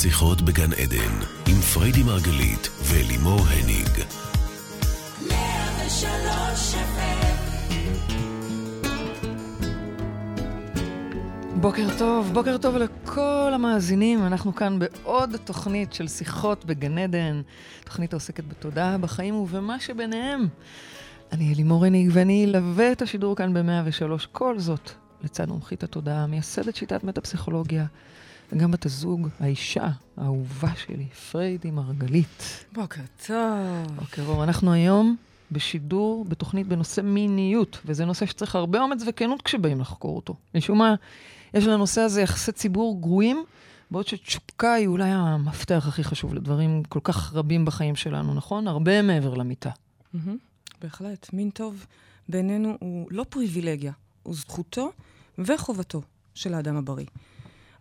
שיחות בגן עדן, עם פריידי מרגלית ולימור הניג. בוקר טוב, בוקר טוב לכל המאזינים. אנחנו כאן בעוד תוכנית של שיחות בגן עדן, תוכנית העוסקת בתודעה, בחיים ובמה שביניהם. אני אלימור הניג ואני אלווה את השידור כאן ב-103. כל זאת לצד מומחית התודעה, מייסדת שיטת מטה-פסיכולוגיה, וגם בת הזוג, האישה האהובה שלי, פריידי מרגלית. בוקר טוב. בוקר טוב. אנחנו היום בשידור, בתוכנית בנושא מיניות, וזה נושא שצריך הרבה אומץ וכנות כשבאים לחקור אותו. משום מה, יש לנושא הזה יחסי ציבור גרועים, בעוד שתשוקה היא אולי המפתח הכי חשוב לדברים כל כך רבים בחיים שלנו, נכון? הרבה מעבר למיטה. Mm-hmm, בהחלט. מין טוב בעינינו הוא לא פריבילגיה, הוא זכותו וחובתו של האדם הבריא.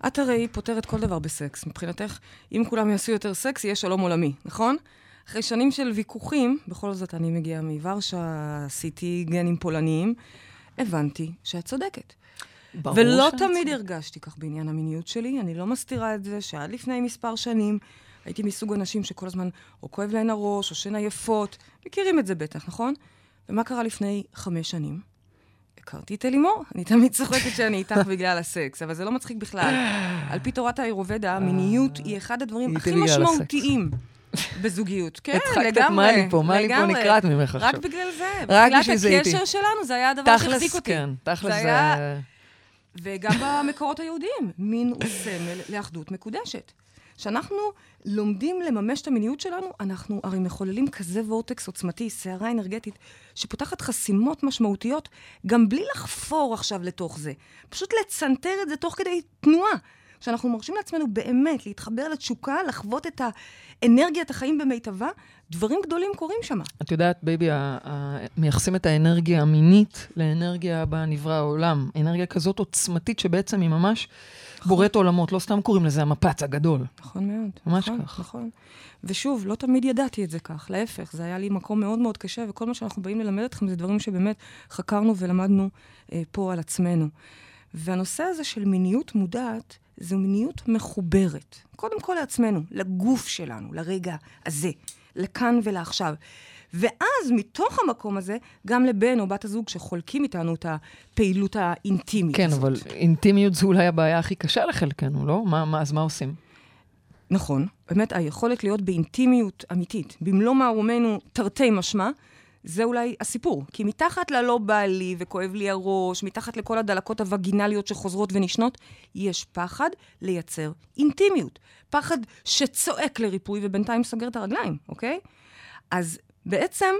את הרי פותרת כל דבר בסקס. מבחינתך, אם כולם יעשו יותר סקס, יהיה שלום עולמי, נכון? אחרי שנים של ויכוחים, בכל זאת אני מגיעה מוורשה, עשיתי גנים פולניים, הבנתי שאת צודקת. ברור ולא תמיד צודקת. הרגשתי כך בעניין המיניות שלי, אני לא מסתירה את זה שעד לפני מספר שנים הייתי מסוג אנשים שכל הזמן או כואב להן הראש או שהן עייפות, מכירים את זה בטח, נכון? ומה קרה לפני חמש שנים? הכרתי את אלימור, אני תמיד צוחקת שאני איתך בגלל הסקס, אבל זה לא מצחיק בכלל. על פי תורת האירובדה, המיניות היא אחד הדברים הכי בגלל. משמעותיים בזוגיות. כן, לגמרי. מה לי פה, מה לי פה. נקרעת ממך רק עכשיו. בגלל זה. רק בשביל זה איתי. הקשר שלנו זה היה הדבר שהחזיק אותי. כן, תכלס זה זה... היה- וגם במקורות היהודיים, מין הוא סמל לאחדות מקודשת. כשאנחנו לומדים לממש את המיניות שלנו, אנחנו הרי מחוללים כזה vortex עוצמתי, סערה אנרגטית, שפותחת חסימות משמעותיות, גם בלי לחפור עכשיו לתוך זה. פשוט לצנתר את זה תוך כדי תנועה. כשאנחנו מרשים לעצמנו באמת להתחבר לתשוקה, לחוות את האנרגיית החיים במיטבה, דברים גדולים קורים שם. את יודעת, baby, מייחסים את האנרגיה המינית לאנרגיה בה נברא העולם. אנרגיה כזאת עוצמתית שבעצם היא ממש בוראת עולמות, לא סתם קוראים לזה המפץ הגדול. נכון מאוד. ממש נכון, כך. נכון. ושוב, לא תמיד ידעתי את זה כך, להפך, זה היה לי מקום מאוד מאוד קשה, וכל מה שאנחנו באים ללמד אתכם זה דברים שבאמת חקרנו ולמדנו אה, פה על עצמנו. והנושא הזה של מיניות מודעת, זו מיניות מחוברת. קודם כל לעצמנו, לגוף שלנו, לרגע הזה, לכאן ולעכשיו. ואז מתוך המקום הזה, גם לבן או בת הזוג שחולקים איתנו את הפעילות האינטימית כן, הזאת. אבל אינטימיות זו אולי הבעיה הכי קשה לחלקנו, לא? מה, מה, אז מה עושים? נכון, באמת היכולת להיות באינטימיות אמיתית, במלוא מערומנו תרתי משמע, זה אולי הסיפור. כי מתחת ללא בא לי וכואב לי הראש, מתחת לכל הדלקות הווגינליות שחוזרות ונשנות, יש פחד לייצר אינטימיות. פחד שצועק לריפוי ובינתיים סוגר את הרגליים, אוקיי? אז בעצם,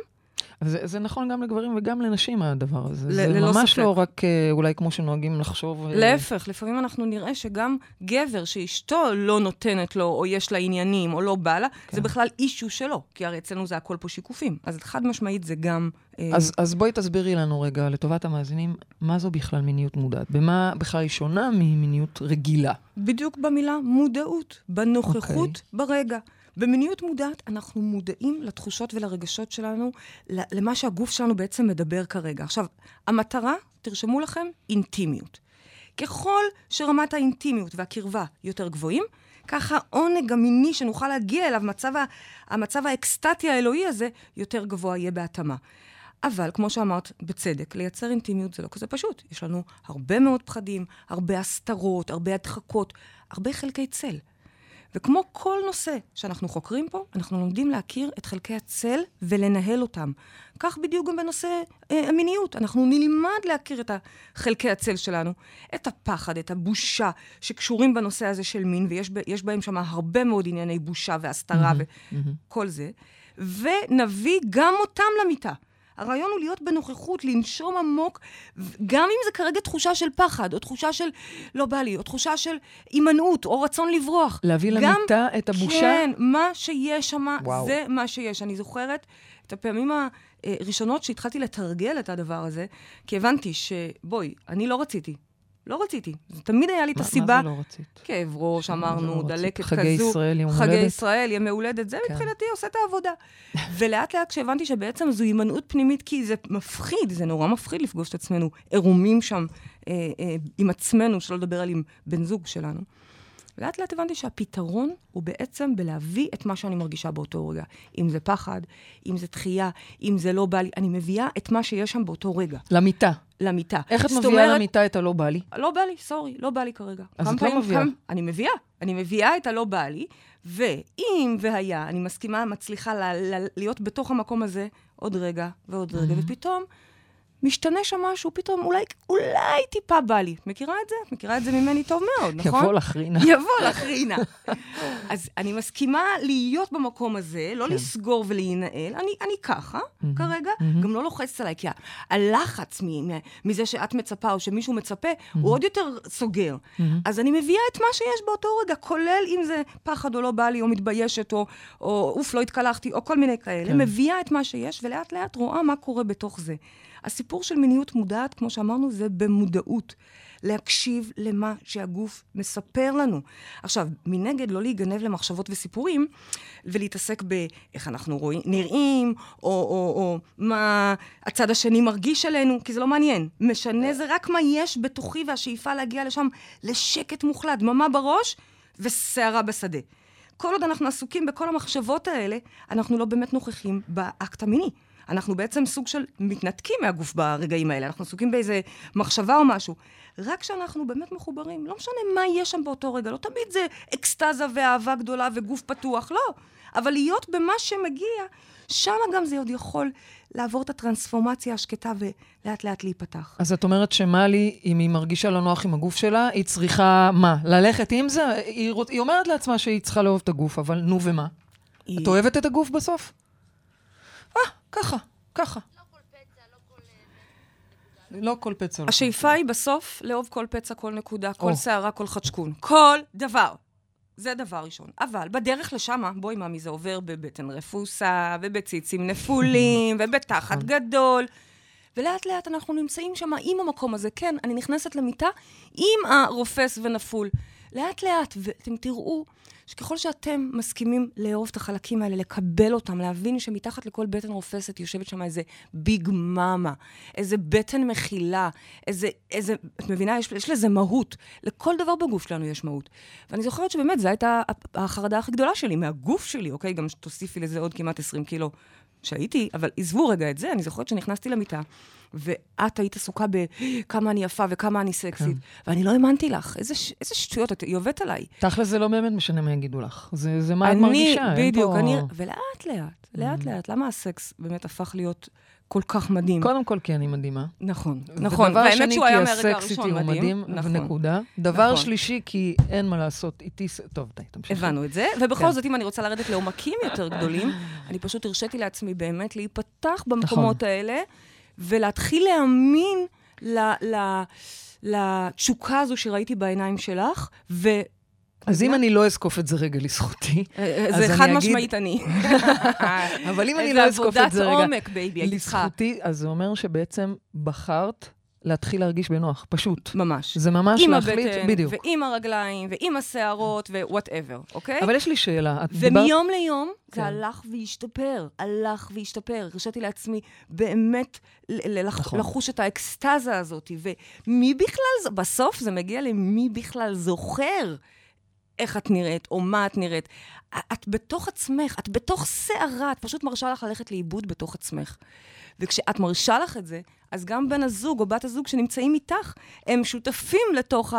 זה, זה נכון גם לגברים וגם לנשים, הדבר הזה. ל- זה ללא ממש ספק. לא רק אה, אולי כמו שנוהגים לחשוב. אה, להפך, לפעמים אנחנו נראה שגם גבר שאשתו לא נותנת לו, או יש לה עניינים, או לא בא לה, כן. זה בכלל אישו שלו, כי הרי אצלנו זה הכל פה שיקופים. אז חד משמעית זה גם... אה, אז, אז בואי תסבירי לנו רגע, לטובת המאזינים, מה זו בכלל מיניות מודעת? במה בכלל היא שונה ממיניות רגילה? בדיוק במילה מודעות, בנוכחות, אוקיי. okay. ברגע. במיניות מודעת אנחנו מודעים לתחושות ולרגשות שלנו, למה שהגוף שלנו בעצם מדבר כרגע. עכשיו, המטרה, תרשמו לכם, אינטימיות. ככל שרמת האינטימיות והקרבה יותר גבוהים, ככה העונג המיני שנוכל להגיע אליו, מצב ה- המצב האקסטטי האלוהי הזה, יותר גבוה יהיה בהתאמה. אבל, כמו שאמרת, בצדק, לייצר אינטימיות זה לא כזה פשוט. יש לנו הרבה מאוד פחדים, הרבה הסתרות, הרבה הדחקות, הרבה חלקי צל. וכמו כל נושא שאנחנו חוקרים פה, אנחנו לומדים להכיר את חלקי הצל ולנהל אותם. כך בדיוק גם בנושא אה, המיניות. אנחנו נלמד להכיר את חלקי הצל שלנו, את הפחד, את הבושה, שקשורים בנושא הזה של מין, ויש בהם שם הרבה מאוד ענייני בושה והסתרה וכל זה, ונביא גם אותם למיטה. הרעיון הוא להיות בנוכחות, לנשום עמוק, גם אם זה כרגע תחושה של פחד, או תחושה של לא בא לי, או תחושה של הימנעות, או רצון לברוח. להביא גם- למיטה את הבושה? כן, מה שיש שם. זה מה שיש. אני זוכרת את הפעמים הראשונות שהתחלתי לתרגל את הדבר הזה, כי הבנתי שבואי, אני לא רציתי. לא רציתי. זה תמיד היה לי את הסיבה. מה זה לא רצית? כאב ראש, אמרנו, לא? דלקת חגי כזו. ישראל, יום חגי הולדת? ישראל, ימי הולדת, זה כן. מבחינתי עושה את העבודה. ולאט לאט כשהבנתי שבעצם זו הימנעות פנימית, כי זה מפחיד, זה נורא מפחיד לפגוש את עצמנו עירומים שם אה, אה, עם עצמנו, שלא לדבר על עם בן זוג שלנו. ולאט לאט הבנתי שהפתרון הוא בעצם בלהביא את מה שאני מרגישה באותו רגע. אם זה פחד, אם זה דחייה, אם זה לא בא לי, אני מביאה את מה שיש שם באותו רגע. למיטה. למיטה. איך את מביאה אומרת, למיטה את הלא בא לי? לא בא לי, סורי, לא בא לי כרגע. אז את לא מביאה. כמה- אני מביאה. אני מביאה את הלא בא לי, ואם והיה, אני מסכימה, מצליחה ל- ל- להיות בתוך המקום הזה עוד רגע ועוד רגע, ופתאום משתנה שם משהו, פתאום אולי, אולי טיפה בא לי. מכירה את זה? מכירה את זה ממני טוב מאוד, נכון? יבוא לך רינה. יבוא לך רינה. אז אני מסכימה להיות במקום הזה, לא כן. לסגור ולהינעל, אני, אני ככה כרגע, גם לא לוחצת עליי, כי הלחץ מ- מ- מזה שאת מצפה או שמישהו מצפה, הוא עוד יותר סוגר. אז אני מביאה את מה שיש באותו רגע, כולל אם זה פחד או לא בא לי, או מתביישת, או, או אוף, לא התקלחתי, או כל מיני כאלה. כן. מביאה את מה שיש, ולאט לאט רואה מה קורה בתוך זה. הסיפור של מיניות מודעת, כמו שאמרנו, זה במודעות. להקשיב למה שהגוף מספר לנו. עכשיו, מנגד, לא להיגנב למחשבות וסיפורים, ולהתעסק באיך אנחנו רואים, נראים, או, או, או מה הצד השני מרגיש עלינו, כי זה לא מעניין. משנה זה רק מה יש בתוכי והשאיפה להגיע לשם לשקט מוחלט, דממה בראש וסערה בשדה. כל עוד אנחנו עסוקים בכל המחשבות האלה, אנחנו לא באמת נוכחים באקט המיני. אנחנו בעצם סוג של מתנתקים מהגוף ברגעים האלה, אנחנו עסוקים באיזה מחשבה או משהו. רק כשאנחנו באמת מחוברים, לא משנה מה יש שם באותו רגע, לא תמיד זה אקסטזה ואהבה גדולה וגוף פתוח, לא. אבל להיות במה שמגיע, שם גם זה עוד יכול לעבור את הטרנספורמציה השקטה ולאט לאט להיפתח. אז את אומרת שמלי, אם היא מרגישה לא נוח עם הגוף שלה, היא צריכה מה? ללכת עם זה? היא, רוצ- היא אומרת לעצמה שהיא צריכה לאהוב את הגוף, אבל נו ומה? את אוהבת את הגוף בסוף? ככה, ככה. לא כל פצע. לא השאיפה היא בסוף לאהוב כל פצע, כל נקודה, כל. שערה, כל חדשקון. כל דבר. זה דבר ראשון. אבל בדרך לשם, בואי מאמי, זה עובר בבטן רפוסה, ובציצים נפולים, ובתחת נכון. גדול. ולאט לאט אנחנו נמצאים שם עם המקום הזה. כן, אני נכנסת למיטה עם הרופס ונפול. לאט לאט, ואתם תראו שככל שאתם מסכימים לאהוב את החלקים האלה, לקבל אותם, להבין שמתחת לכל בטן רופסת יושבת שם איזה ביג מאמה, איזה בטן מכילה, איזה, איזה, את מבינה? יש, יש לזה מהות. לכל דבר בגוף שלנו יש מהות. ואני זוכרת שבאמת, זו הייתה החרדה הכי גדולה שלי, מהגוף שלי, אוקיי? גם תוסיפי לזה עוד כמעט 20 קילו שהייתי, אבל עזבו רגע את זה, אני זוכרת שנכנסתי למיטה, ואת היית עסוקה בכמה אני יפה וכמה אני סקסית, כן. ואני לא האמנתי לך. איזה, ש- איזה שטויות, את- היא עובדת עליי. תכל'ס זה לא באמת משנה מה יגידו לך. זה, זה מה את אני, מרגישה. אין בדיוק, פה... אני, ולאט לאט, לאט לאט, למה הסקס באמת הפך להיות כל כך מדהים? קודם כל כי אני מדהימה. נכון, נכון, והאמת שהוא כי היה מהרגע הסקסיטי הראשון הוא מדהים. מדהים, נכון. נקודה. דבר נכון. שלישי, כי אין מה לעשות, איתי... טוב, די, תמשיכי. הבנו את זה, ובכל כן. זאת, אם אני רוצה לרדת לעומקים יותר גדולים, אני פשוט הרשיתי לעצמי באמת להיפתח במקומות האלה, ולהתחיל להאמין ל- ל- לתשוקה הזו שראיתי בעיניים שלך, ו... אז אם אני לא אזקוף את זה רגע לזכותי, אז זה אני חד אגיד- משמעית אני. אבל אם אני איזה לא אזקוף את זה רגע... עבודת עומק, baby, הייתי צריכה. לזכותי, אז זה אומר שבעצם בחרת להתחיל להרגיש בנוח, פשוט. ממש. זה ממש עם להחליט, הבטן, בדיוק. ועם הרגליים, ועם השערות, ו-whatever, אוקיי? אבל יש לי שאלה. את דיברת... ומיום ליום כן. זה הלך והשתפר, הלך והשתפר. הרשיתי לעצמי באמת נכון. לחוש את האקסטזה הזאת. ומי בכלל, בסוף זה מגיע למי בכלל זוכר איך את נראית, או מה את נראית. את בתוך עצמך, את בתוך סערה, את פשוט מרשה לך ללכת לאיבוד בתוך עצמך. וכשאת מרשה לך את זה, אז גם בן הזוג או בת הזוג שנמצאים איתך, הם שותפים לתוך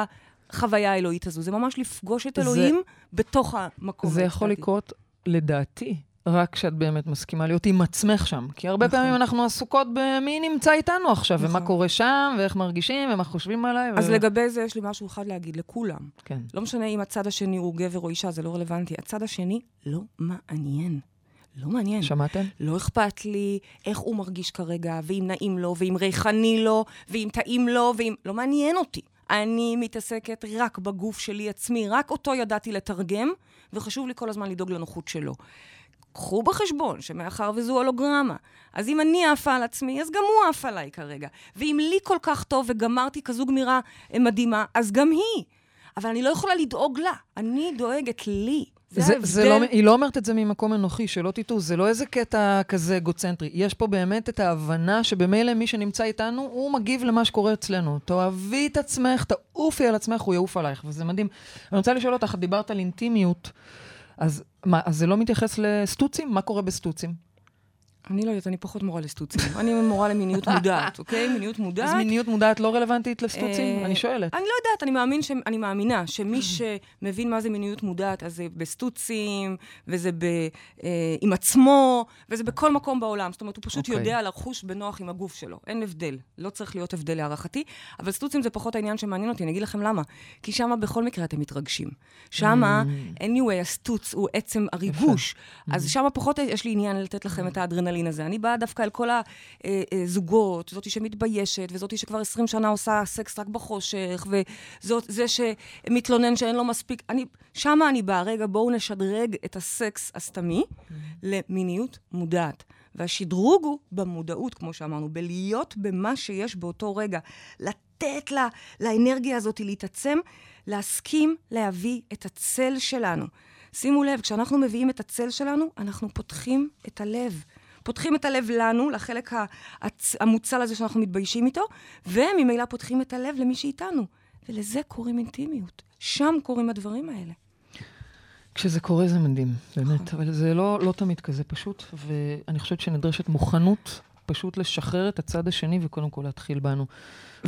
החוויה האלוהית הזו. זה ממש לפגוש את זה- אלוהים בתוך המקום. זה יכול. לקרות, לדעתי, רק כשאת באמת מסכימה להיות עם עצמך שם. כי הרבה נכון. פעמים אנחנו עסוקות במי נמצא איתנו עכשיו, ומה נכון. קורה שם, ואיך מרגישים, ומה חושבים עליי. אז ו- לגבי זה יש לי משהו אחד להגיד לכולם. כן. לא משנה אם הצד השני הוא גבר או אישה, זה לא רלוונטי. הצד השני לא מעניין. לא מעניין. שמעתם? לא אכפת לי איך הוא מרגיש כרגע, ואם נעים לו, ואם ריחני לו, ואם טעים לו, ואם... לא מעניין אותי. אני מתעסקת רק בגוף שלי עצמי, רק אותו ידעתי לתרגם, וחשוב לי כל הזמן לדאוג לנוחות שלו. קחו בחשבון שמאחר וזו הולוגרמה, אז אם אני עפה על עצמי, אז גם הוא עף עליי כרגע. ואם לי כל כך טוב וגמרתי כזו גמירה אה, מדהימה, אז גם היא. אבל אני לא יכולה לדאוג לה, אני דואגת לי. זה, זה לא, היא לא אומרת את זה ממקום אנוכי, שלא תטעו, זה לא איזה קטע כזה אגוצנטרי. יש פה באמת את ההבנה שבמילא מי שנמצא איתנו, הוא מגיב למה שקורה אצלנו. תאהבי את עצמך, תעופי על עצמך, הוא יעוף עלייך, וזה מדהים. אני רוצה לשאול אותך, דיברת על אינטימיות, אז מה, אז זה לא מתייחס לסטוצים? מה קורה בסטוצים? אני לא יודעת, אני פחות מורה לסטוצים. אני מורה למיניות מודעת, אוקיי? מיניות מודעת. אז מיניות מודעת לא רלוונטית לסטוצים? אה, אני שואלת. אני לא יודעת, אני, מאמין ש... אני מאמינה שמי שמבין מה זה מיניות מודעת, אז זה בסטוצים, וזה ב... אה, עם עצמו, וזה בכל מקום בעולם. זאת אומרת, הוא פשוט okay. אוקיי. יודע לחוש בנוח עם הגוף שלו. אין הבדל. לא צריך להיות הבדל להערכתי, אבל סטוצים זה פחות העניין שמעניין אותי, אני אגיד לכם למה. כי שם בכל מקרה אתם מתרגשים. שם, mm. anyway, הסטוץ הוא עצם הריגוש. אז שם פחות יש לי עניין לתת לכם את האדרנלין. האדרנלין הזה. אני באה דווקא אל כל הזוגות, זאתי שמתביישת, וזאתי שכבר 20 שנה עושה סקס רק בחושך, וזאת זה שמתלונן שאין לו מספיק. אני, שמה אני באה, רגע, בואו נשדרג את הסקס הסתמי למיניות מודעת. והשדרוג הוא במודעות, כמו שאמרנו, בלהיות במה שיש באותו רגע. לתת לה, לאנרגיה הזאת להתעצם, להסכים להביא את הצל שלנו. שימו לב, כשאנחנו מביאים את הצל שלנו, אנחנו פותחים את הלב. פותחים את הלב לנו, לחלק המוצל הזה שאנחנו מתביישים איתו, וממילא פותחים את הלב למי שאיתנו. ולזה קוראים אינטימיות. שם קורים הדברים האלה. כשזה קורה זה מדהים, באמת, נכון. אבל זה לא, לא תמיד כזה פשוט, ואני חושבת שנדרשת מוכנות פשוט לשחרר את הצד השני וקודם כל להתחיל בנו.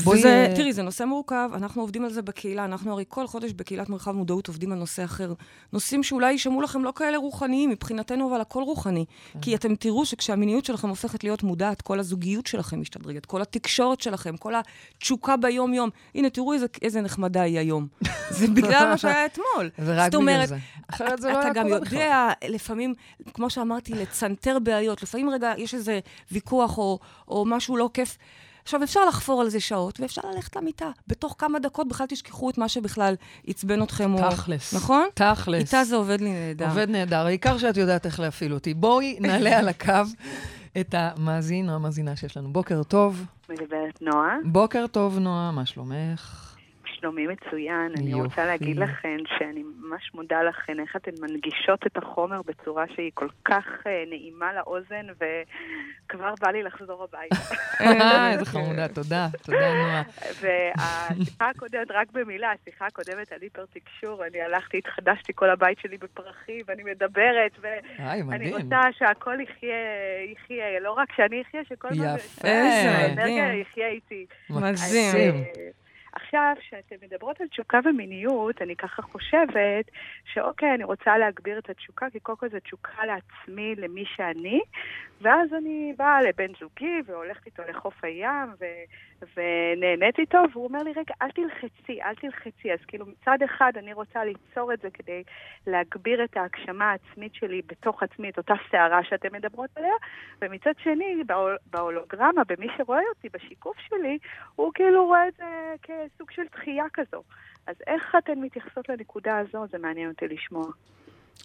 בואי... וזה, תראי, זה נושא מורכב, אנחנו עובדים על זה בקהילה, אנחנו הרי כל חודש בקהילת מרחב מודעות עובדים על נושא אחר. נושאים שאולי יישמעו לכם לא כאלה רוחניים, מבחינתנו, אבל הכל רוחני. כן. כי אתם תראו שכשהמיניות שלכם הופכת להיות מודעת, כל הזוגיות שלכם משתדרגת, כל התקשורת שלכם, כל התשוקה ביום-יום. הנה, תראו איזה, איזה נחמדה היא היום. זה בגלל מה שהיה אתמול. זה רק אומרת, בגלל זה. אחרת זה לא היה קורה בכלל. אתה גם יודע, לפעמים, כמו שאמרתי, לצנתר בעיות. לפעמים רגע יש איזה ויכוח או, או משהו לא כיף. עכשיו, אפשר לחפור על זה שעות, ואפשר ללכת למיטה. בתוך כמה דקות בכלל תשכחו את מה שבכלל עצבן אתכם. תכלס. או... נכון? תכלס. איתה זה עובד לי נהדר. עובד נהדר, העיקר שאת יודעת איך להפעיל אותי. בואי נעלה על הקו את המאזין או המאזינה שיש לנו. בוקר טוב. מדברת נועה. בוקר טוב, נועה, מה שלומך? שלומי מצוין. יופי. אני רוצה להגיד לכן שאני ממש מודה לכן איך אתן מנגישות את החומר בצורה שהיא כל כך uh, נעימה לאוזן, וכבר בא לי לחזור הביתה. אה, איזה חמודה, תודה, תודה נועה. והשיחה הקודמת, רק במילה, השיחה הקודמת על היפר תקשור, אני הלכתי, התחדשתי כל הבית שלי בפרחים, ואני מדברת, ואני רוצה שהכל יחיה, יחיה, לא רק שאני אחיה, שכל הזמן... יפה, האנרגיה יחיה איתי. מגזים. עכשיו, כשאתן מדברות על תשוקה ומיניות, אני ככה חושבת שאוקיי, אני רוצה להגביר את התשוקה, כי קודם כל זו תשוקה לעצמי, למי שאני, ואז אני באה לבן זוגי והולכת איתו לחוף הים ו... ונהנית איתו, והוא אומר לי, רגע, אל תלחצי, אל תלחצי. אז כאילו מצד אחד אני רוצה ליצור את זה כדי להגביר את ההגשמה העצמית שלי בתוך עצמי, את אותה סערה שאתן מדברות עליה, ומצד שני, בהולוגרמה, במי שרואה אותי, בשיקוף שלי, הוא כאילו רואה את זה כסוג של דחייה כזו. אז איך אתן מתייחסות לנקודה הזו? זה מעניין אותי לשמוע.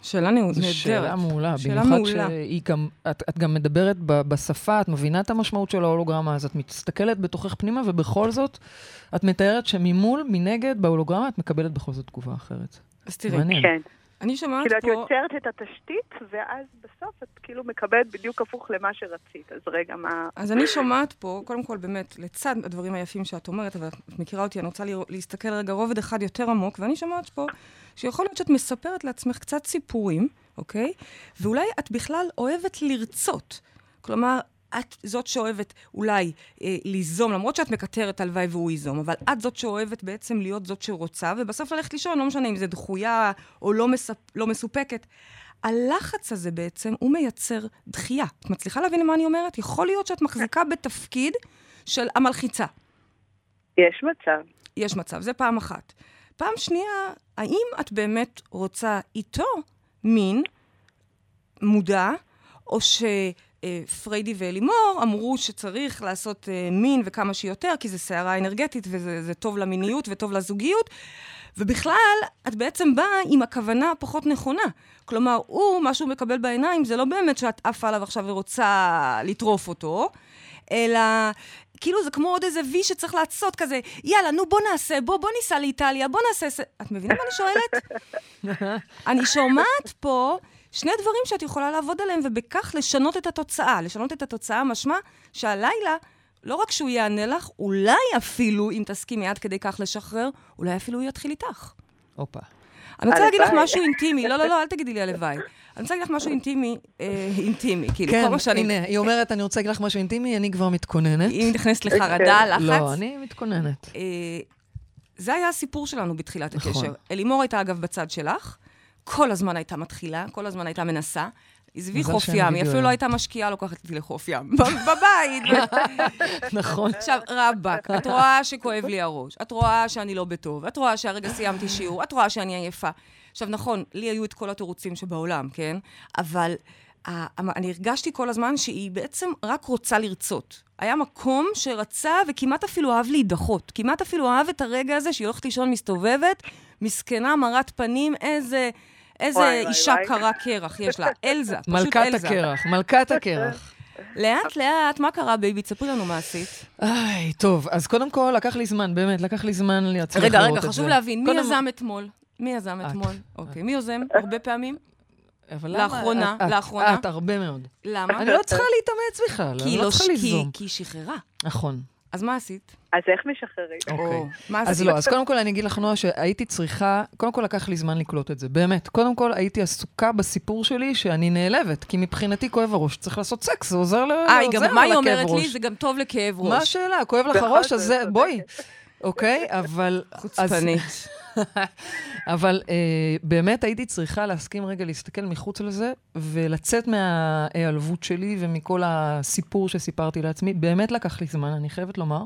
שאלה נהדרת. זו שאלה מעולה. שאלה מעולה. שהיא גם, את, את גם מדברת ב, בשפה, את מבינה את המשמעות של ההולוגרמה, אז את מסתכלת בתוכך פנימה, ובכל זאת, את מתארת שממול, מנגד, בהולוגרמה, את מקבלת בכל זאת תגובה אחרת. אז תראי. כן. אני שומעת כאילו, פה... כאילו, את יוצרת את התשתית, ואז בסוף את כאילו מקבלת בדיוק הפוך למה שרצית. אז רגע, מה... אז אני שומעת פה, קודם כל, באמת, לצד הדברים היפים שאת אומרת, אבל את מכירה אותי, אני רוצה להסתכל רגע רובד אחד יותר עמוק, ואני שומעת פה שיכול להיות שאת מספרת לעצמך קצת סיפורים, אוקיי? ואולי את בכלל אוהבת לרצות. כלומר, את זאת שאוהבת אולי אה, ליזום, למרות שאת מקטרת הלוואי והוא ייזום, אבל את זאת שאוהבת בעצם להיות זאת שרוצה, ובסוף ללכת לישון, לא משנה אם זה דחויה או לא, מספ, לא מסופקת. הלחץ הזה בעצם, הוא מייצר דחייה. את מצליחה להבין למה אני אומרת? יכול להיות שאת מחזיקה בתפקיד של המלחיצה. יש מצב. יש מצב, זה פעם אחת. פעם שנייה, האם את באמת רוצה איתו מין מודע, או ש... אה, פריידי ואלימור אמרו שצריך לעשות אה, מין וכמה שיותר, כי זה סערה אנרגטית וזה טוב למיניות וטוב לזוגיות. ובכלל, את בעצם באה עם הכוונה הפחות נכונה. כלומר, הוא, מה שהוא מקבל בעיניים, זה לא באמת שאת עפה עליו עכשיו ורוצה לטרוף אותו, אלא כאילו זה כמו עוד איזה וי שצריך לעשות כזה, יאללה, נו בוא נעשה, בוא, בוא ניסע לאיטליה, בוא נעשה... ס-" את מבינה מה אני שואלת? אני שומעת פה שני דברים שאת יכולה לעבוד עליהם, ובכך לשנות את התוצאה. לשנות את התוצאה משמע שהלילה, לא רק שהוא יענה לך, אולי אפילו, אם תסכימי עד כדי כך לשחרר, אולי אפילו הוא יתחיל איתך. הופה. אני רוצה להגיד לך. משהו אינטימי, לא, לא, לא, אל תגידי לי הלוואי. אני רוצה להגיד לך משהו אינטימי, אה, אינטימי, כאילו, כן, כל מה שאני... הנה, היא אומרת, אני רוצה להגיד לך משהו אינטימי, אני כבר מתכוננת. אם נכנסת לחרדה, לחץ. לא, אני מתכוננת. אה, זה היה הסיפור שלנו בתחילת נכון. הקשר. אלימור הייתה, אגב, בצד שלך, כל הזמן הייתה מתחילה, כל הזמן הייתה מנסה. עזבי חוף ים, היא אפילו. לא הייתה משקיעה, לוקחת אותי לחוף ים. בבית. נכון. עכשיו, רבאק, את רואה שכואב לי הראש, את רואה שאני לא בטוב, את רואה שהרגע סיימתי שיעור, את רואה שאני עייפה. עכשיו, נכון, לי היו את כל התירוצים שבעולם, כן? אבל ה- אני הרגשתי כל הזמן שהיא בעצם רק רוצה לרצות. היה מקום שרצה וכמעט אפילו אהב להידחות. כמעט אפילו אהב את הרגע הזה שהיא הולכת לישון מסתובבת, מסכנה, מרת פנים, איזה... איזה וואי, אישה וואי. קרה קרח יש לה, אלזה, פשוט מלכת אלזה. הקרח, מלכת הקרח. לאט לאט, מה קרה, baby? תספרי לנו מה עשית. איי, טוב, אז קודם כל, לקח לי זמן, באמת, לקח לי זמן להצליח רגע, לראות רגע, את זה. חשוב להבין, מי יזם אתמול? מי יזם את. אתמול? אוקיי, מי יוזם? הרבה פעמים? אבל למה? לאחרונה, את- לאחרונה. את, הרבה מאוד. למה? אני לא צריכה להתאמץ בכלל, אני לא לא צריכה ליזום. כי היא שחררה. נכון. אז מה עשית? אז איך משחררים? אוקיי. או, מה אז? לא, אז קודם כל אני אגיד לך, נועה, שהייתי צריכה, קודם כל לקח לי זמן לקלוט את זה, באמת. קודם כל הייתי עסוקה בסיפור שלי שאני נעלבת, כי מבחינתי כואב הראש, צריך לעשות סקס, זה עוזר ל... אה, היא עוזר גם, מה היא לכאב אומרת לי? ראש. זה גם טוב לכאב ראש. מה השאלה? כואב לך הראש, אז זה. בואי. אוקיי, אבל... חוצפנית. אבל אה, באמת הייתי צריכה להסכים רגע להסתכל מחוץ לזה, ולצאת מההיעלבות שלי ומכל הסיפור שסיפרתי לעצמי. באמת לקח לי זמן, אני חייבת לומר.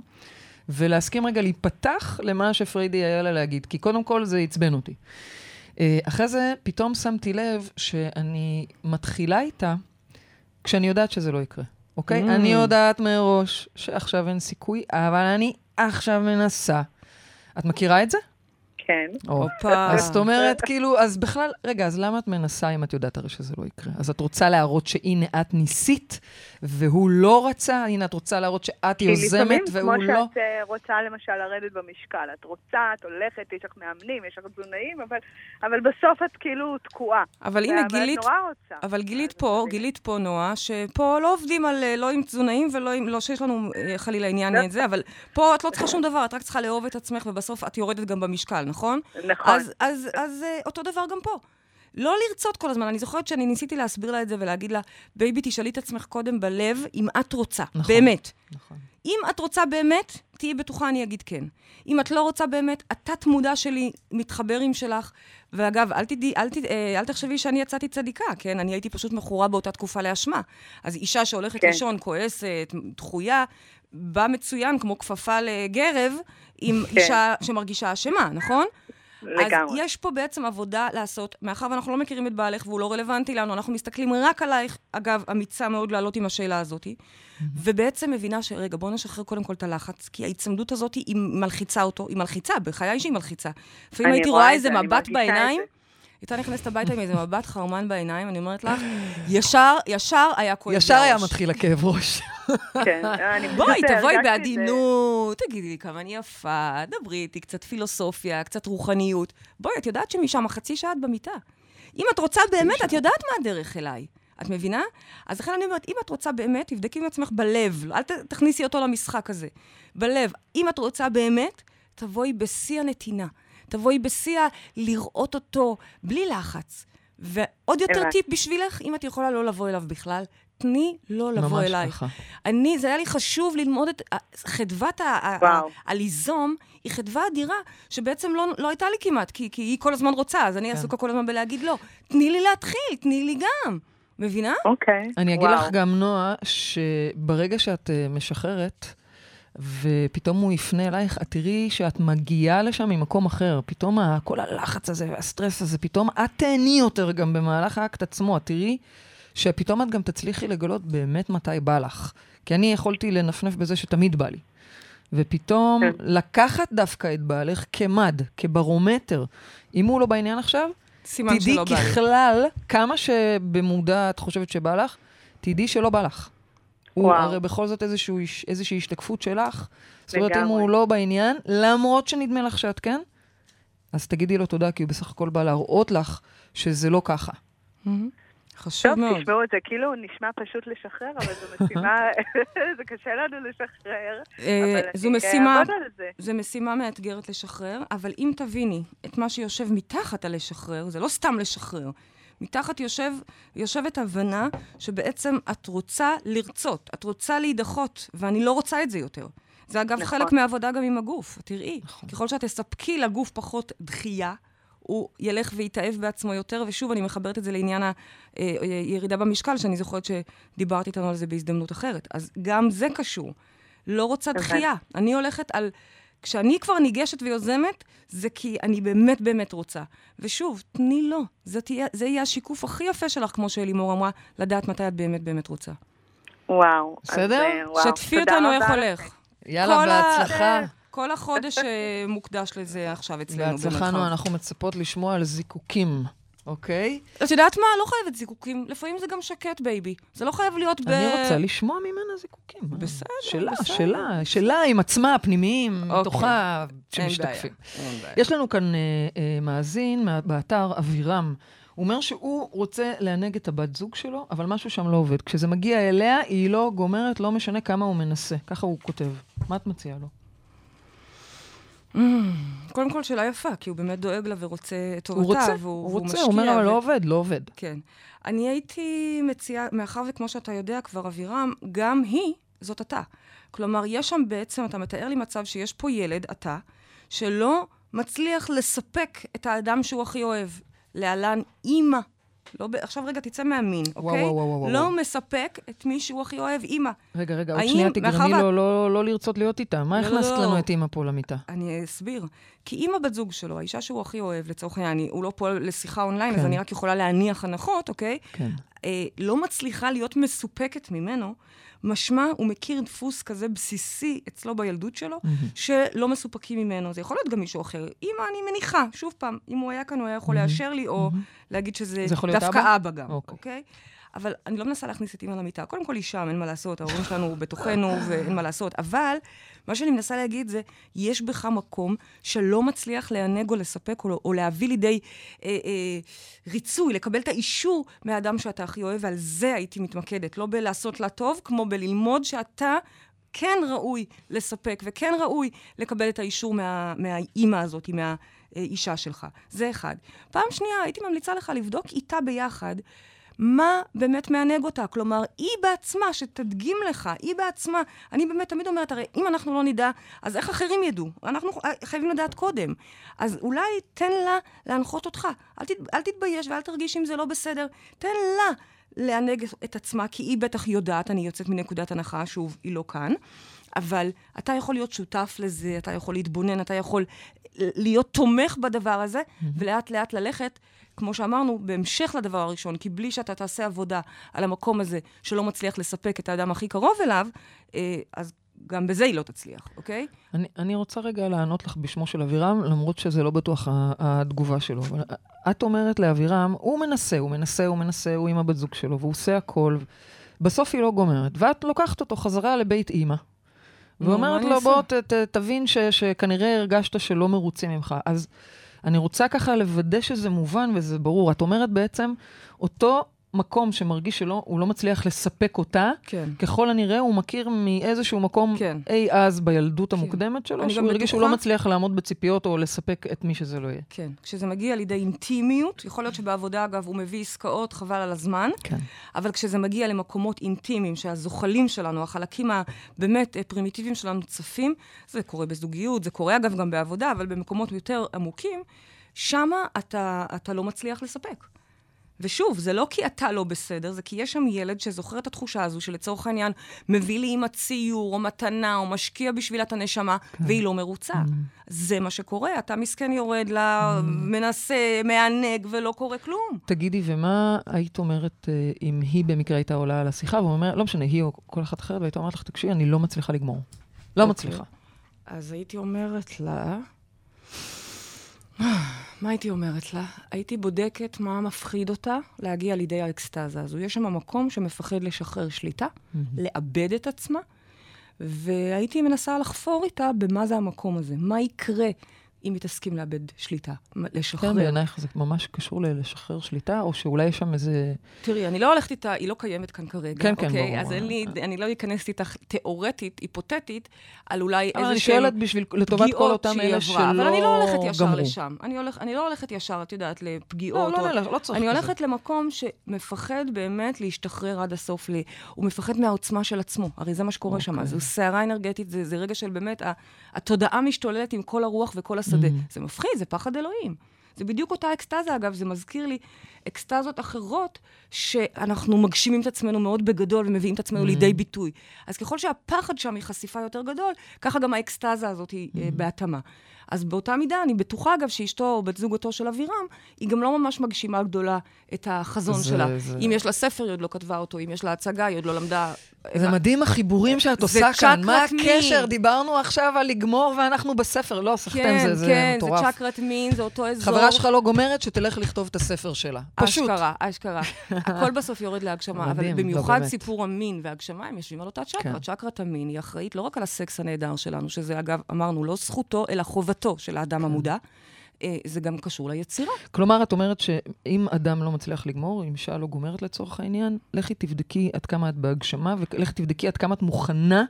ולהסכים רגע להיפתח למה שפריידי היה לה להגיד, כי קודם כל זה עצבן אותי. אה, אחרי זה פתאום שמתי לב שאני מתחילה איתה כשאני יודעת שזה לא יקרה, אוקיי? Mm. אני יודעת מראש שעכשיו אין סיכוי, אבל אני עכשיו מנסה. את מכירה את זה? כן. הופה. אז זאת אומרת, כאילו, אז בכלל, רגע, אז למה את מנסה אם את יודעת הרי שזה לא יקרה? אז את רוצה להראות שהנה, את ניסית, והוא לא רצה? הנה, את רוצה להראות שאת כי יוזמת, לפעמים, והוא כמו לא? שאת אה, רוצה למשל לרדת במשקל, את רוצה, את הולכת, יש לך מאמנים, יש לך תזונאים, אבל, אבל בסוף את כאילו תקועה. אבל הנה, אבל גילית, את נורא רוצה. אבל גילית אז פה, גילית פה, נועה, שפה לא עובדים על, אה, לא עם תזונאים ולא עם, לא שיש לנו אה, חלילה עניין לא. את זה, אבל פה את לא צריכה שום דבר, את רק צריכה לאהוב את עצמך, ובסוף את יורדת גם במשקל, נכון? נכון. אז, אז, אז אה, אותו דבר גם פה. לא לרצות כל הזמן. אני זוכרת שאני ניסיתי להסביר לה את זה ולהגיד לה, baby, תשאלי את עצמך קודם בלב אם את רוצה. נכון. באמת. נכון. אם את רוצה באמת, תהיי בטוחה, אני אגיד כן. אם את לא רוצה באמת, התת-מודע שלי מתחבר עם שלך. ואגב, אל, תדעי, אל, תד... אה, אל תחשבי שאני יצאתי צדיקה, כן? אני הייתי פשוט מכורה באותה תקופה לאשמה. אז אישה שהולכת כן. לישון, כועסת, דחויה, בא מצוין, כמו כפפה לגרב, עם כן. אישה שמרגישה אשמה, נכון? לגמרי. אז יש פה בעצם עבודה לעשות, מאחר ואנחנו לא מכירים את בעלך והוא לא רלוונטי לנו, אנחנו מסתכלים רק עלייך, אגב, אמיצה מאוד לעלות עם השאלה הזאת, ובעצם מבינה שרגע, בואו נשחרר קודם כל את הלחץ, כי ההיצמדות הזאת היא מלחיצה אותו, היא מלחיצה, בחיי שהיא מלחיצה. לפעמים הייתי רואה איזה מבט בעיניים, זה. הייתה נכנסת הביתה עם איזה מבט חרמן בעיניים, אני אומרת לך, ישר, ישר היה כואב לי ישר היה. מתחיל הכאב ראש. כן, אני בואי, תבואי. בעדינות, תגידי לי כמה אני יפה, דברי איתי, קצת פילוסופיה, קצת רוחניות. בואי, את יודעת שמשם חצי שעה את במיטה. אם את רוצה באמת, את יודעת מה הדרך אליי. את מבינה? אז לכן אני אומרת, אם את רוצה באמת, תבדקי עם עצמך בלב, אל תכניסי אותו למשחק הזה. בלב. אם את רוצה באמת, תבואי בשיא הנתינה. תבואי בשיא ה- לראות אותו בלי לחץ. ועוד יותר. טיפ בשבילך, אם את יכולה לא לבוא אליו בכלל, תני לו לבוא ממש אלייך. ככה. אני, זה היה לי חשוב ללמוד את חדוות הליזום, היא חדווה אדירה, שבעצם לא, לא הייתה לי כמעט, כי, כי היא כל הזמן רוצה, אז אני כן. עסוקה כל הזמן בלהגיד לא. תני לי להתחיל, תני לי גם. מבינה? אוקיי. אני אגיד וואו. לך גם, נועה, שברגע שאת אה, משחררת, ופתאום הוא יפנה אלייך, את תראי שאת מגיעה לשם ממקום אחר. פתאום כל הלחץ הזה והסטרס הזה, פתאום את תהני יותר גם במהלך האקט עצמו. את תראי שפתאום את גם תצליחי לגלות באמת מתי בא לך. כי אני יכולתי לנפנף בזה שתמיד בא לי. ופתאום כן. לקחת דווקא את בעלך כמד, כברומטר. אם הוא לא בעניין עכשיו, תדעי. ככלל, כמה שבמודע את חושבת שבא לך, תדעי שלא בא לך. הוא וואו. הרי בכל זאת איזשהו, איזושהי השתקפות שלך. זאת אומרת, אם. הוא לא בעניין, למרות שנדמה לך שאת כן, אז תגידי לו תודה, כי הוא בסך הכל בא להראות לך שזה לא ככה. מהמם. חשוב טוב, מאוד. תשמעו, זה כאילו נשמע פשוט לשחרר, אבל זו משימה, זה קשה לנו לשחרר. אה, אבל זו אני משימה. זו משימה מאתגרת לשחרר, אבל אם תביני את מה שיושב מתחת הלשחרר, זה לא סתם לשחרר. מתחת יושב, יושבת הבנה שבעצם את רוצה לרצות, את רוצה להידחות, ואני לא רוצה את זה יותר. זה אגב נכון. חלק מהעבודה גם עם הגוף, תראי. נכון. ככל שאת תספקי לגוף פחות דחייה, הוא ילך ויתאהב בעצמו יותר, ושוב, אני מחברת את זה לעניין הירידה במשקל, שאני זוכרת שדיברת איתנו על זה בהזדמנות אחרת. אז גם זה קשור. לא רוצה. דחייה. אני הולכת על... כשאני כבר ניגשת ויוזמת, זה כי אני באמת באמת רוצה. ושוב, תני לו. זה, תהיה, זה יהיה השיקוף הכי יפה שלך, כמו שאלימור אמרה, לדעת מתי את באמת באמת רוצה. וואו. בסדר? אה, שתפי אותנו איך. הולך. יאללה, כל ה- בהצלחה. כל החודש אה, מוקדש לזה עכשיו אצלנו בהצלחה, אנחנו מצפות לשמוע על זיקוקים, אוקיי? את יודעת מה? לא חייבת זיקוקים. לפעמים זה גם שקט, baby. זה לא חייב להיות ב... אני רוצה לשמוע ממנה זיקוקים. בסדר, שלה, בסדר. שלה, שלה עם עצמה, הפנימיים, אוקיי. מתוכה, אין שמשתקפים. יש לנו כאן אה, אה, מאזין באתר אבירם. הוא אומר שהוא רוצה לענג את הבת זוג שלו, אבל משהו שם לא עובד. כשזה מגיע אליה, היא לא גומרת, לא משנה כמה הוא מנסה. ככה הוא כותב. מה את מציעה לו? קודם כל, שאלה יפה, כי הוא באמת דואג לה ורוצה את הוא טובתה, רוצה, והוא, הוא והוא רוצה. הוא אומר, אבל ו- לא עובד, לא עובד. כן. אני הייתי מציעה, מאחר וכמו שאתה יודע כבר, אבירם, גם היא זאת אתה. כלומר, יש שם בעצם, אתה מתאר לי מצב שיש פה ילד, אתה, שלא מצליח לספק את האדם שהוא הכי אוהב. להלן אימא. לא ב... עכשיו רגע, תצא מהמין, וואו, אוקיי? וואו, וואו, וואו. לא מספק את מי שהוא הכי אוהב, אימא. רגע, רגע, עוד שנייה תגרמי לו לא- לא לרצות להיות איתה. מה לא, הכנסת לא. לנו את אימא פה למיטה? אני אסביר. כי אם הבת זוג שלו, האישה שהוא הכי אוהב, לצורך העניין, הוא לא פה לשיחה אונליין, אז כן. אני רק יכולה להניח הנחות, אוקיי? כן. אה, לא מצליחה להיות מסופקת ממנו, משמע הוא מכיר דפוס כזה בסיסי אצלו בילדות שלו, שלא מסופקים ממנו. זה יכול להיות גם מישהו אחר. אמא, אני מניחה, שוב פעם, אם הוא היה כאן, הוא היה יכול לאשר לי, או להגיד שזה דווקא אבא? אבא גם, אוקיי. אוקיי? אבל אני לא מנסה להכניס את אימא למיטה. קודם כל היא שם, אין מה לעשות, ההורים שלנו בתוכנו ואין מה לעשות. אבל מה שאני מנסה להגיד זה, יש בך מקום שלא מצליח לענג או לספק או, או להביא לידי אה, אה, ריצוי, לקבל את האישור מהאדם שאתה הכי אוהב, ועל זה הייתי מתמקדת. לא בלעשות לה טוב, כמו בללמוד שאתה... כן ראוי לספק וכן ראוי לקבל את האישור מה, מהאימא הזאת, מהאישה שלך. זה אחד. פעם שנייה, הייתי ממליצה לך לבדוק איתה ביחד מה באמת מענג אותה. כלומר, היא בעצמה, שתדגים לך, היא בעצמה. אני באמת תמיד אומרת, הרי אם אנחנו לא נדע, אז איך אחרים ידעו? אנחנו חייבים לדעת קודם. אז אולי תן לה להנחות אותך. אל, תת, אל תתבייש ואל תרגיש אם זה לא בסדר. תן לה לענג את עצמה, כי היא בטח יודעת, אני יוצאת מנקודת הנחה, שוב, היא לא כאן. אבל אתה יכול להיות שותף לזה, אתה יכול להתבונן, אתה יכול להיות תומך בדבר הזה. ולאט לאט ללכת, כמו שאמרנו, בהמשך לדבר הראשון, כי בלי שאתה תעשה עבודה על המקום הזה שלא מצליח לספק את האדם הכי קרוב אליו, אה, אז גם בזה היא לא תצליח, אוקיי? אני, אני רוצה רגע לענות לך בשמו של אבירם, למרות שזה לא בטוח התגובה שלו. אבל את אומרת לאבירם, הוא מנסה, הוא מנסה, הוא מנסה, הוא עם הבת זוג שלו, והוא עושה הכל. בסוף היא לא גומרת, ואת לוקחת אותו חזרה לבית אימא. ואומרת לו, בוא אעשה?" ת, ת, תבין ש, שכנראה הרגשת שלא מרוצים ממך. אז אני רוצה ככה לוודא שזה מובן וזה ברור. את אומרת בעצם, אותו מקום שמרגיש שלא, הוא לא מצליח לספק אותה, כן. ככל הנראה הוא מכיר מאיזשהו מקום כן. אי אז בילדות כן. המוקדמת שלו, אני שהוא הרגיש שהוא לא מצליח לעמוד בציפיות או לספק את מי שזה לא יהיה. כן. כשזה מגיע לידי אינטימיות, יכול להיות שבעבודה, אגב, הוא מביא עסקאות, חבל על הזמן, כן. אבל כשזה מגיע למקומות אינטימיים, שהזוחלים שלנו, החלקים הבאמת אה, פרימיטיביים שלנו צפים, זה קורה בזוגיות, זה קורה אגב גם בעבודה, אבל במקומות יותר עמוקים, שמה אתה, אתה לא מצליח לספק. ושוב, זה לא כי אתה לא בסדר, זה כי יש שם ילד שזוכר את התחושה הזו שלצורך העניין מביא לי עם הציור או מתנה או משקיע בשבילה את הנשמה, כן. והיא לא מרוצה. Mm. זה מה שקורה, אתה מסכן יורד לה, mm. מנסה, מענג ולא קורה כלום. תגידי, ומה היית אומרת אה, אם היא במקרה הייתה עולה על השיחה, והוא אומר, לא משנה, היא או כל אחת אחרת, והייתה אומרת לך, תקשיבי, אני לא מצליחה לגמור. לא אוקיי. מצליחה. אז הייתי אומרת לה, מה הייתי אומרת לה? הייתי בודקת מה מפחיד אותה להגיע לידי האקסטזה הזו. יש שם מקום שמפחד לשחרר שליטה, לאבד את עצמה, והייתי מנסה לחפור איתה במה זה המקום הזה. מה יקרה אם היא תסכים לאבד שליטה, לשחרר. כן, בעינייך זה ממש קשור ללשחרר שליטה, או שאולי יש שם איזה... תראי, אני לא הולכת איתה, היא לא קיימת כאן כרגע. כן, כן, אוקיי? ברור. אז אין לי, אני לא אכנס איתך תיאורטית, היפותטית, על אולי אבל אני איזה שואלת בשביל, לטובת כל אותם אלה. שלא אבל אני לא הולכת ישר גמרו. לשם. אני, לא הולכת ישר, את יודעת, לא, לפגיעות. לא, לא, לא, לא צריך אני. הולכת למקום שמפחד באמת להשתחרר עד הסוף. לי. הוא מפחד מהעוצמה של עצמו. הרי זה מה שקורה שם. אוקיי. זו סערה אנרגטית, זה, רגע של באמת, התודעה משתוללת עם כל הרוח וכל השדה. Mm-hmm. זה מפחיד, זה פחד אלוהים. זה בדיוק אותה אקסטזה, אגב, זה מזכיר לי אקסטזות אחרות, שאנחנו מגשימים את עצמנו מאוד בגדול ומביאים את עצמנו לידי ביטוי. אז ככל שהפחד שם היא חשיפה יותר גדול, ככה גם האקסטזה הזאת היא אה, בהתאמה. אז באותה מידה, אני בטוחה, אגב, שאשתו או בת זוגתו של אבירם, היא גם לא ממש מגשימה גדולה את החזון זה- שלה. זה- אם יש לה ספר, היא עוד לא כתבה אותו, אם יש לה הצגה, היא עוד לא למדה... זה מדהים החיבורים שאת עושה כאן. מה. הקשר? דיברנו עכשיו על לגמור ואנחנו בספר. לא, סחתם, כן, זה, זה כן, מטורף. זה צ'קרת מין, זה אותו אזור. חברה שלך לא גומרת, שתלך לכתוב את הספר שלה. פשוט. אשכרה, אשכרה. הכל בסוף יורד להגשמה, אבל לא, במיוחד. סיפור המין והגשמה, הם יושבים על אותה צ'קרה. כן. צ'קרת המין היא אחראית לא רק על הסקס הנהדר שלנו, שזה אגב, אמרנו, לא זכותו, אלא חובתו של כן. האדם המודע. אה, זה גם קשור ליצירה. כלומר, את אומרת שאם אדם לא מצליח לגמור, אם אישה לא גומרת לצורך העניין, לכי תבדקי עד כמה את בהגשמה, ולכי תבדקי עד כמה את מוכנה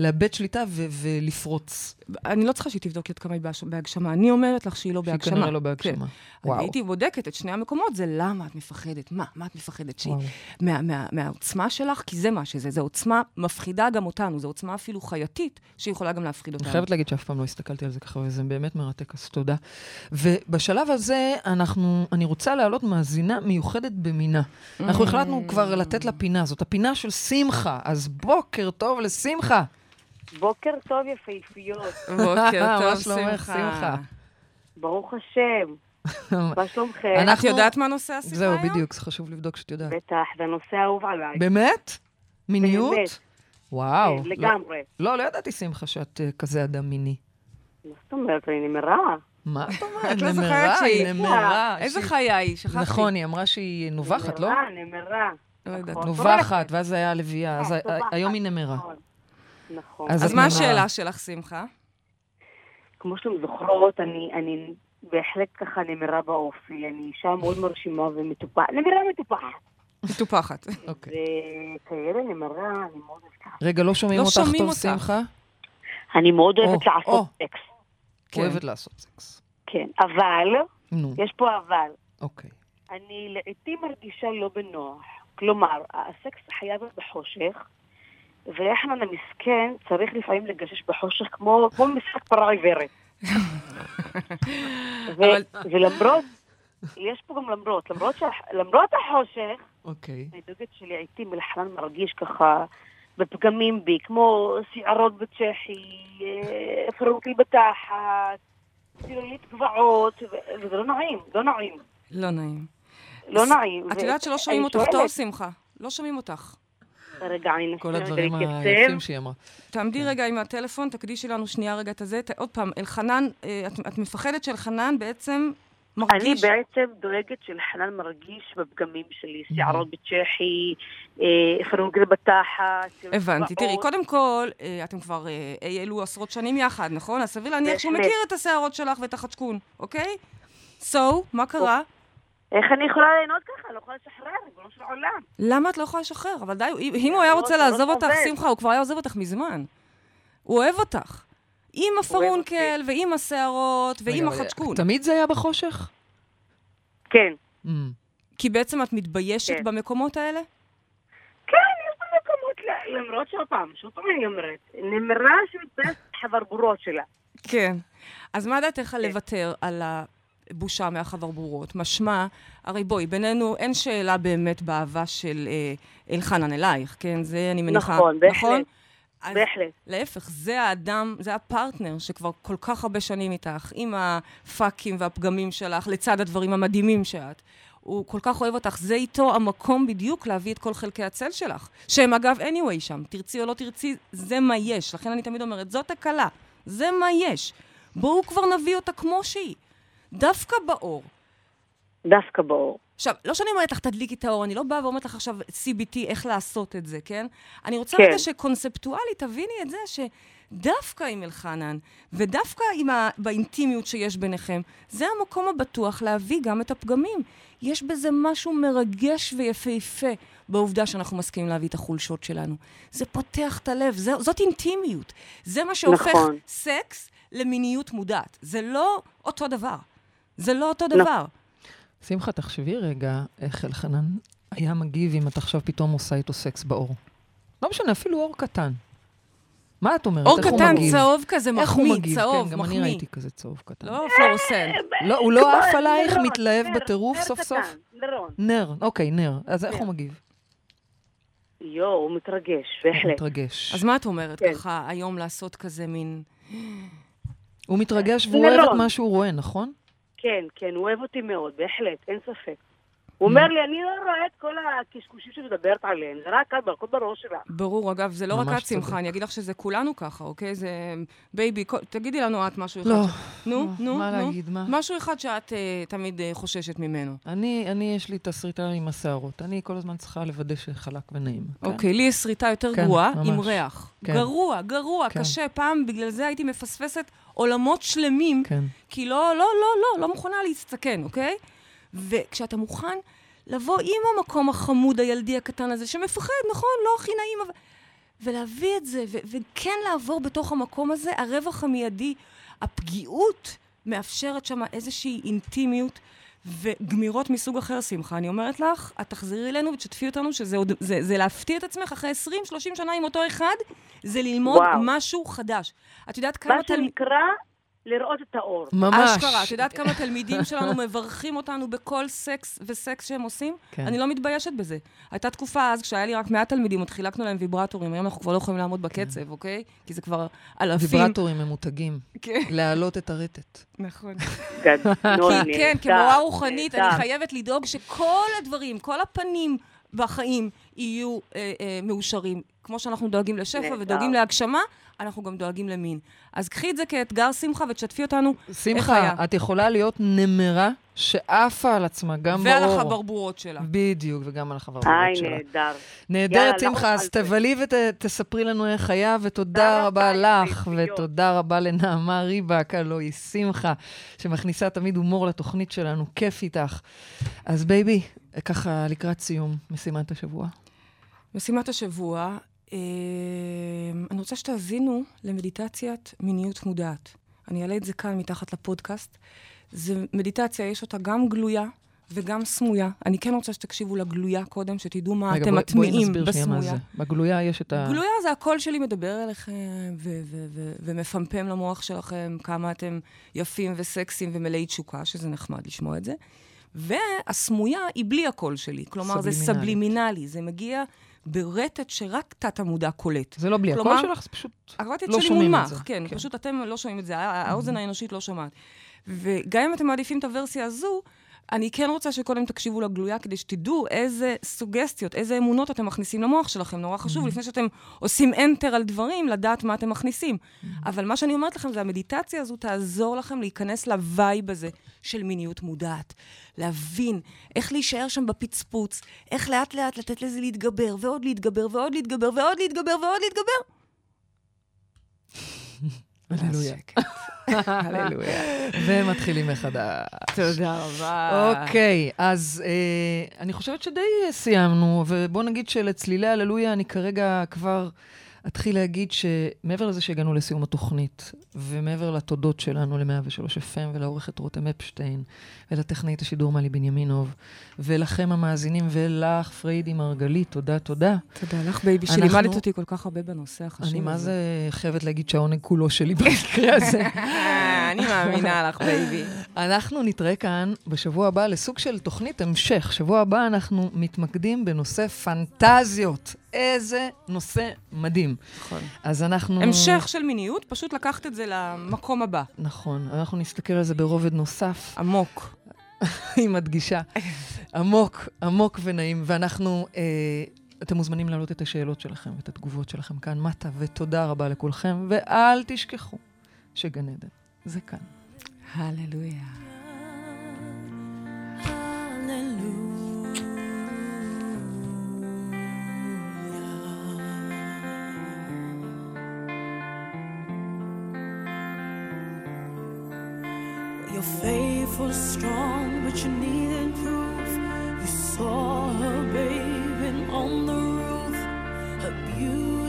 לאבד שליטה ו- ולפרוץ. אני לא צריכה שהיא תבדוק עד כמה היא בהגשמה. אני אומרת לך שהיא לא שהיא בהגשמה. כנראה לא בהגשמה. כן. וואו. אני הייתי בודקת את שני המקומות, זה למה את מפחדת. מה? מה את מפחדת? שהיא... מה, מה, מהעוצמה שלך? כי זה מה שזה. זו עוצמה מפחידה גם אותנו. זו עוצמה אפילו חייתית, שיכולה גם להפחיד אותנו. אני חייבת להגיד שאף פעם לא הסתכלתי על זה ככה, וזה באמת מרתק, אז תודה. ובשלב הזה, אנחנו, אני רוצה להעלות מאזינה מיוחדת במינה. אנחנו החלטנו כבר לתת לה פינה, זאת הפינה של שמחה, אז בוקר טוב לשמחה. בוקר טוב יפהפיות, בוקר מה טוב, שמחה. שמחה? ברוך השם. מה שלומכם? את אנחנו- יודעת מה נושא השיחה זהו, היום? בדיוק, זה חשוב לבדוק שאת יודעת. בטח, זה נושא אהוב עליי. באמת? מיניות? באמת, וואו. כן, לא- לגמרי. לא, לא ידעתי, שמחה, שאת אה, כזה אדם מיני. מה זאת אומרת, אני נמרה. מה את אומרת? את לא זוכרת נמרה, שהיא- היא נמרה. איזה חיה היא? שכחתי. נכון, היא אמרה שהיא נובחת, לא? נמרה, נמרה. לא יודעת. נכון. נובחת, ואז זה היה לביאה. אה, היום היא נמרה. נכון. אז אז מה. השאלה שלך, שמחה? כמו שאתם זוכרות, אני, אני בהחלט ככה נמרה באופי. אני אישה מאוד מרשימה ומטופחת. נמרה מטופחת. מטופחת. אוקיי. וכאלה נמרה, אני מאוד אוהבת. רגע, לא שומעים לא אותך שומעים טוב, אותך. שמחה? אני מאוד אוהבת או, לעשות או. סקס. כן. אוהבת לעשות סקס. כן, אבל, נו, יש פה אבל. אוקיי. אני לעיתים מרגישה לא בנוח. כלומר, הסקס חייב להיות בחושך, ויחנן המסכן צריך לפעמים לגשש בחושך כמו, כמו משחק פרה עיוורת. ולמרות, יש פה גם למרות, למרות, שה- למרות החושך, אוקיי. הדוגת שלי לעיתים אלחנן מרגיש ככה בפגמים בי, כמו שערות בצ'כי, אה, פרוקי בתחת, צילולית גבעות, וזה לא נעים, לא נעים. לא נעים. לא נעים. את יודעת שלא שומעים אני אותך טוב, שמחה. לא שומעים אותך. רגע, אני כל הדברים. היפים שהיא אמרה. תעמדי רגע עם הטלפון, תקדישי לנו שנייה רגע את הזה. ת- עוד פעם, אלחנן, אה, את, את מפחדת שאלחנן בעצם אני מרגיש... בעצם דואגת שלחנן מרגיש בפגמים שלי, שערות בצ'כי, אה, פרוגל בתחת. הבנתי. תראי. קודם כל, אה, אתם כבר אה, אי אלו עשרות שנים יחד, נכון? אז סביר להניח שהוא. מכיר את השערות שלך ואת החדשקון, אוקיי? So, מה קרה? איך אני יכולה ליהנות ככה? אני לא יכולה לשחרר, ריבונו של עולם. למה את לא יכולה לשחרר? אבל די, אם הוא היה רוצה לעזוב אותך. שמחה, הוא כבר היה עוזב אותך מזמן. הוא אוהב אותך. עם הפרונקל, ועם השערות, ועם החדשקון. תמיד זה היה בחושך? כן. Mm. כי בעצם את מתביישת כן. במקומות האלה? כן, יש פה מקומות, ל- למרות שעוד פעם, שוב פעם אני אומרת, נמרה שמתביישת בחברבורות שלה. כן. אז מה דעתך כן. על לוותר על הבושה מהחברבורות? משמע, הרי בואי, בינינו אין שאלה באמת באהבה של אה, אלחנן אלייך, כן? זה אני מניחה. נכון, בהחלט. נכון? אז בהחלט. להפך, זה האדם, זה הפרטנר שכבר כל כך הרבה שנים איתך, עם הפאקים והפגמים שלך, לצד הדברים המדהימים שאת. הוא כל כך אוהב אותך, זה איתו המקום בדיוק להביא את כל חלקי הצל שלך. שהם אגב anyway שם, תרצי או לא תרצי, זה מה יש. לכן אני תמיד אומרת, זאת הקלה, זה מה יש. בואו כבר נביא אותה כמו שהיא. דווקא באור. דווקא באור. עכשיו, לא שאני אומרת לך, תדליקי את האור, אני לא באה ואומרת לך עכשיו CBT, איך לעשות את זה, כן? אני רוצה כן. רגע שקונספטואלית תביני את זה שדווקא עם אלחנן, ודווקא עם ה... באינטימיות שיש ביניכם, זה המקום הבטוח להביא גם את הפגמים. יש בזה משהו מרגש ויפהפה בעובדה שאנחנו מסכימים להביא את החולשות שלנו. זה פותח את הלב, זה, זאת אינטימיות. זה מה שהופך נכון. סקס למיניות מודעת. זה לא אותו דבר. זה לא אותו. דבר. שמחה, תחשבי רגע איך אלחנן היה מגיב אם את עכשיו פתאום עושה איתו סקס באור. לא משנה, אפילו אור קטן. מה את אומרת? אור איך הוא קטן, מגיב? צהוב כזה, איך הוא מחמיא, מגיב? צהוב, כן, גם אני מחמיא. ראיתי כזה צהוב קטן. לא פלורסן. לא, הוא לא עף עלייך, מתלהב בטירוף סוף קטן, סוף? נר, אוקיי, נר. אז איך. הוא מגיב? יואו, הוא מתרגש, הוא בהחלט. מתרגש. אז מה את אומרת כן. ככה היום לעשות כזה מין... הוא מתרגש והוא אוהב את. מה שהוא רואה, נכון? כן, כן, הוא אוהב אותי מאוד, בהחלט, אין ספק. הוא אומר לי, אני לא רואה את כל הקשקושים שמדברת עליהם, זה רק את, ברכות בראש שלה. ברור, אגב, זה לא רק את, שמחה. אני אגיד לך שזה כולנו ככה, אוקיי? זה baby, תגידי לנו את משהו אחד. לא. נו, לא, נו, מה. להגיד, מה? משהו אחד שאת אה, תמיד אה, חוששת ממנו. אני, אני, יש לי את הסריטה עם השערות. אני כל הזמן צריכה לוודא שחלק ונעים. כן? אוקיי, לי יש שריטה יותר כן, גרועה. עם ריח. כן. גרוע, גרוע. קשה. פעם בגלל זה הייתי מפספסת עולמות שלמים, כן. כי לא, לא, לא, לא, לא מוכנה להסתכן, אוקיי? וכשאתה מוכן לבוא עם המקום החמוד הילדי הקטן הזה, שמפחד, נכון? לא הכי נעים, אבל... ולהביא את זה, ו- וכן לעבור בתוך המקום הזה, הרווח המיידי, הפגיעות מאפשרת שם איזושהי אינטימיות וגמירות מסוג אחר, שמחה. אני אומרת לך, את תחזרי אלינו ותשתפי אותנו שזה עוד, זה, זה להפתיע את עצמך אחרי 20-30 שנה עם אותו אחד, זה ללמוד וואו. משהו חדש. את יודעת כמה מה תלמידים... שנקרא לראות את האור. ממש. אשכרה, את יודעת כמה תלמידים שלנו מברכים אותנו בכל סקס וסקס שהם עושים? כן. אני לא מתביישת בזה. הייתה תקופה אז, כשהיה לי רק מעט תלמידים, עוד חילקנו להם ויברטורים, היום אנחנו כבר לא יכולים לעמוד בקצב, אוקיי? כי זה כבר אלפים. ויברטורים ממותגים. כן, להעלות את הרטט. נכון. גדול, כי כן, כמורה רוחנית, אני. חייבת לדאוג שכל הדברים, כל הפנים בחיים יהיו אה, אה, מאושרים. כמו שאנחנו דואגים לשפע. ודואגים להגשמה, אנחנו גם דואגים למין. אז קחי את זה כאתגר, שמחה, ותשתפי אותנו איך שמחה. את יכולה להיות נמרה שעפה על עצמה, גם ועל באור. החברבורות שלה. בדיוק, וגם על החברברות היי, שלה. נהדר. נהדרת, יאללה, שמחה, לא אז. תבלי ותספרי לנו איך היה, ותודה תודה רבה לך. ותודה רבה לנעמה ריבק, הלוא היא שמחה, שמכניסה תמיד הומור לתוכנית שלנו, כיף איתך. אז baby, ככה לקראת סיום משימת השבוע. משימת השבוע, אני רוצה שתאזינו למדיטציית מיניות מודעת. אני אעלה את זה כאן מתחת לפודקאסט. זו מדיטציה, יש אותה גם גלויה וגם סמויה. אני כן רוצה שתקשיבו לגלויה קודם, שתדעו מה רגע, אתם בואי- בואי מטמיעים נסביר שנייה מה בסמויה. זה. בגלויה יש את ה... גלויה זה הקול שלי מדבר אליכם, ו- ו- ו- ומפמפם למוח שלכם כמה אתם יפים וסקסיים ומלאי תשוקה, שזה נחמד לשמוע את זה. והסמויה היא בלי הקול שלי. כלומר, זה סבלימינלית. סבלימינלי, זה מגיע ברטט שרק תת-המודע קולט. זה לא בלי הקול שלך, זה פשוט... הרטט לא שלי שומעים את זה. מח, כן, כן. פשוט אתם לא שומעים את זה, הא- האוזן האנושית לא שומעת. וגם אם אתם מעדיפים את הוורסיה הזו, אני כן רוצה שקודם תקשיבו לגלויה, כדי שתדעו איזה סוגסטיות, איזה אמונות אתם מכניסים למוח שלכם. נורא חשוב, לפני שאתם עושים enter על דברים, לדעת מה אתם מכניסים. אבל מה שאני אומרת לכם, זה המדיטציה הזו תעזור לכם להיכנס לווייב הזה של מיניות מודעת. להבין איך להישאר שם בפצפוץ, איך לאט-לאט לתת לזה להתגבר, ועוד להתגבר, ועוד להתגבר, ועוד להתגבר, ועוד להתגבר. הללויה. הללויה. ומתחילים מחדש. תודה רבה. אוקיי, אז אה, אני חושבת שדי אה, סיימנו, ובוא נגיד שלצלילי הללויה אני כרגע כבר אתחיל להגיד שמעבר לזה שהגענו לסיום התוכנית, ומעבר לתודות שלנו ל-103 FM ולעורכת רותם אפשטיין, ולטכנאית השידור מלי בנימינוב, ולכם המאזינים, ולך, פריידי מרגלית, תודה, תודה. תודה לך, baby, אנחנו- שלימדת אותי כל כך הרבה בנושא החשוב הזה. אני מה זה חייבת להגיד שהעונג כולו שלי במקרה הזה. אני מאמינה לך, baby. אנחנו נתראה כאן בשבוע הבא לסוג של תוכנית המשך. שבוע הבא אנחנו מתמקדים בנושא פנטזיות. איזה נושא מדהים. נכון. אז אנחנו... המשך של מיניות, פשוט לקחת את זה למקום הבא. נכון, אנחנו נסתכל על זה ברובד נוסף, עמוק. היא מדגישה. עמוק, עמוק ונעים, ואנחנו... אה, אתם מוזמנים להעלות את השאלות שלכם ואת התגובות שלכם כאן מטה, ותודה רבה לכולכם, ואל תשכחו שגן עדן זה כאן. הללויה. You're faithful, strong, but you needed proof. You saw her bathing on the roof, her beauty.